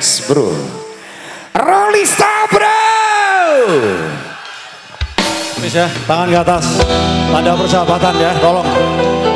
Bro. Rolista bro! Bisa, tangan ke atas. Tanda persahabatan ya tolong.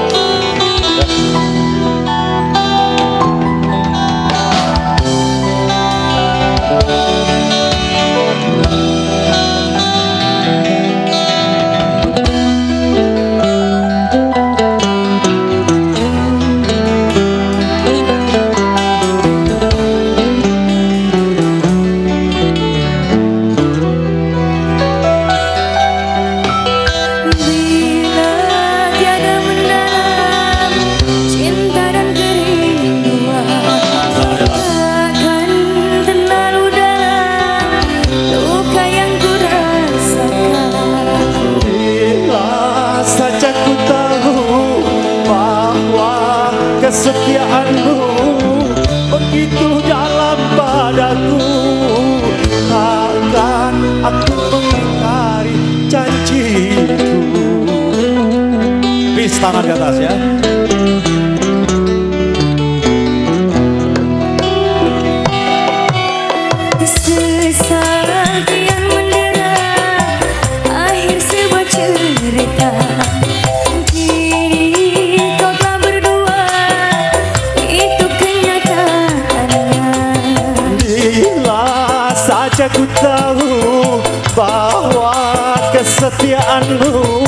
kesetiaanmu begitu dalam padaku. Takkan aku mengingkari janjiku. Bis tangan di atas ya. saja ku tahu bahwa kesetiaanmu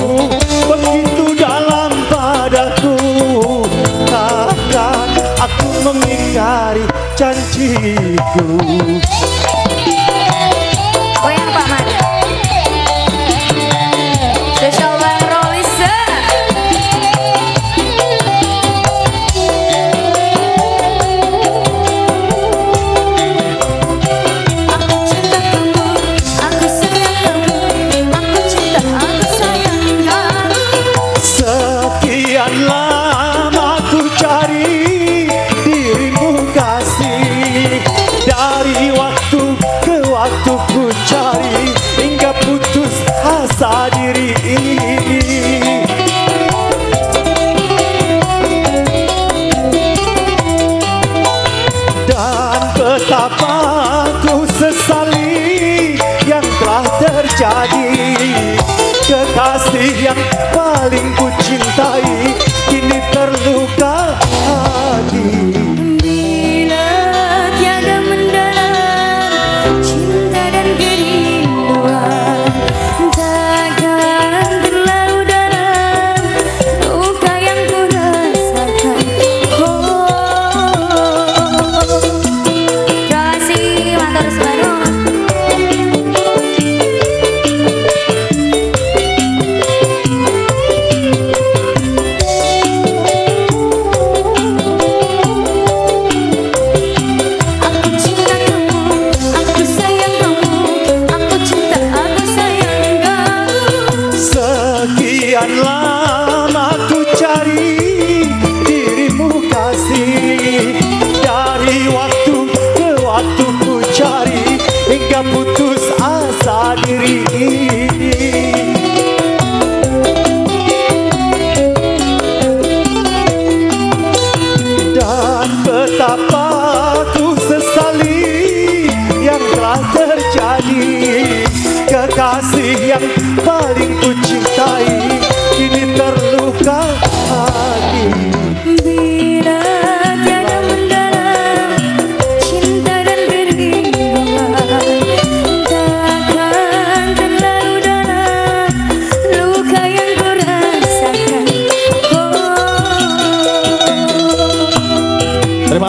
memaksa diri Dan betapa ku sesali yang telah terjadi Kekasih yang paling ku cintai.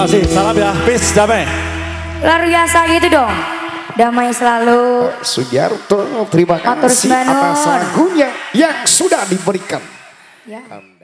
kasih. Iya. Salam ya. Peace, damai. Luar biasa gitu dong. Damai selalu. Eh, Sugiarto, terima kasih atas lagunya yang sudah diberikan. Ya.